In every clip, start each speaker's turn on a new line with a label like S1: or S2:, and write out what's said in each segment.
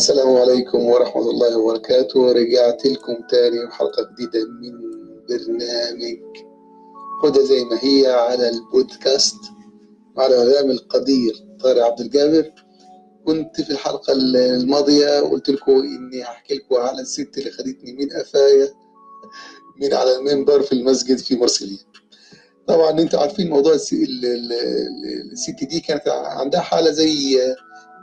S1: السلام عليكم ورحمة الله وبركاته. رجعت لكم تاني وحلقة جديدة من برنامج خدها زي ما هي على البودكاست على غرام القدير طارق عبد الجابر. كنت في الحلقة الماضية قلت لكم إني هحكي لكم على الست اللي خدتني من قفايا من على المنبر في المسجد في مرسيليا طبعا أنتوا عارفين موضوع الس- ال- ال- ال- الست دي كانت عندها حالة زي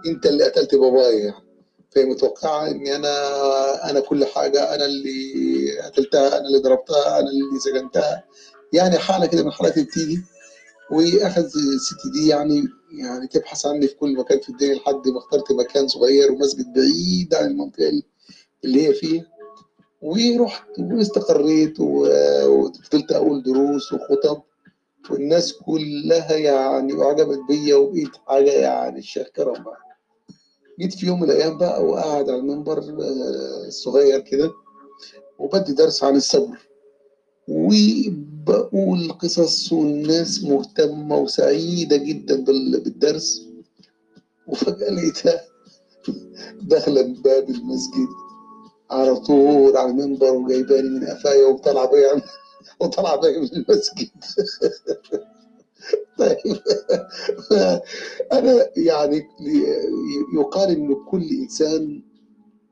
S1: أنت اللي قتلت بابايا يعني. فهي متوقعة إني أنا أنا كل حاجة أنا اللي قتلتها أنا اللي ضربتها أنا اللي سجنتها. يعني حالة كده من اللي بتيجي وأخذ الست دي يعني يعني تبحث عني في كل مكان في الدنيا لحد ما اخترت مكان صغير ومسجد بعيد عن المنطقة اللي هي فيها. ورحت واستقريت وفضلت أقول دروس وخطب. والناس كلها يعني أعجبت بيا وبقيت حاجة يعني الشيخ كرم بقى. جيت في يوم من الأيام بقى وقاعد على المنبر آه، الصغير كده وبدي درس عن الصبر. وبقول قصص والناس مهتمة وسعيدة جدا بال- بالدرس. وفجأة لقيتها داخلة من باب المسجد على طول على المنبر وجايباني من قفايا وطالعة بيا وطالعة بيا من المسجد. طيب. أنا يعني يقال إن كل إنسان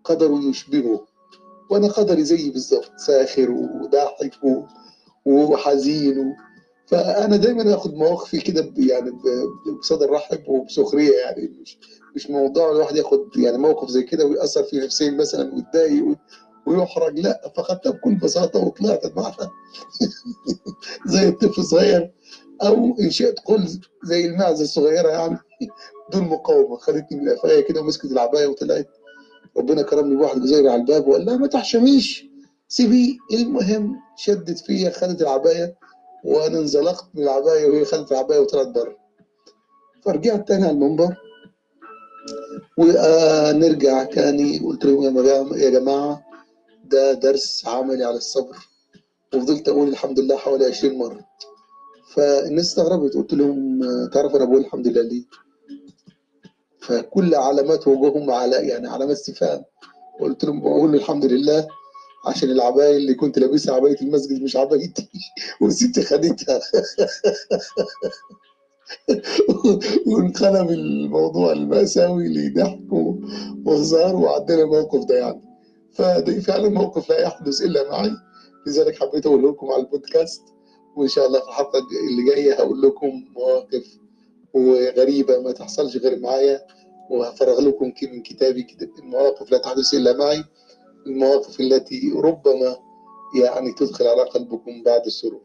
S1: قدره يشبهه وأنا قدري زيي بالظبط ساخر وضاحك وحزين و... فأنا دايما آخد مواقفي كده يعني بصدر رحب وبسخرية يعني مش مش موضوع الواحد ياخد يعني موقف زي كده ويأثر في نفسيا مثلا ويتضايق ويحرج لأ فخدتها بكل بساطة وطلعت معها زي الطفل الصغير. أو إن شئت قل زي المعزة الصغيرة يعني دون مقاومة. خدتني من قفايا كده ومسكت العباية وطلعت. ربنا كرمني بواحد جزيري على الباب وقال لها ما تحشميش. سيبيه المهم شدت فيا خدت العباية وأنا انزلقت من العباية وهي خدت العباية وطلعت بره. فرجعت تاني على المنبر. ونرجع تاني. قلت لهم يا جماعة ده درس عملي على الصبر. وفضلت أقول الحمد لله حوالي 20 مرة. فالناس استغربت قلت لهم تعرف أنا بقول الحمد لله ليه فكل علامات وجوههم على يعني علامات استفهام. قلت لهم بقول الحمد لله عشان العباية اللي كنت لابسها عباية المسجد مش عبايتي وستي خدتها وانقلب الموضوع المأساوي لضحك وهزار وعدينا الموقف ده يعني. فده فعلا موقف لا يحدث إلا معي. لذلك حبيت أقول لكم على البودكاست. وإن شاء الله في الحلقة اللي جاية هقول لكم مواقف وغريبة ما تحصلش غير معايا وهفرغ لكم من كتابي كتاب المواقف لا تحدث إلا معي. المواقف التي ربما يعني تدخل على قلبكم بعد السرور.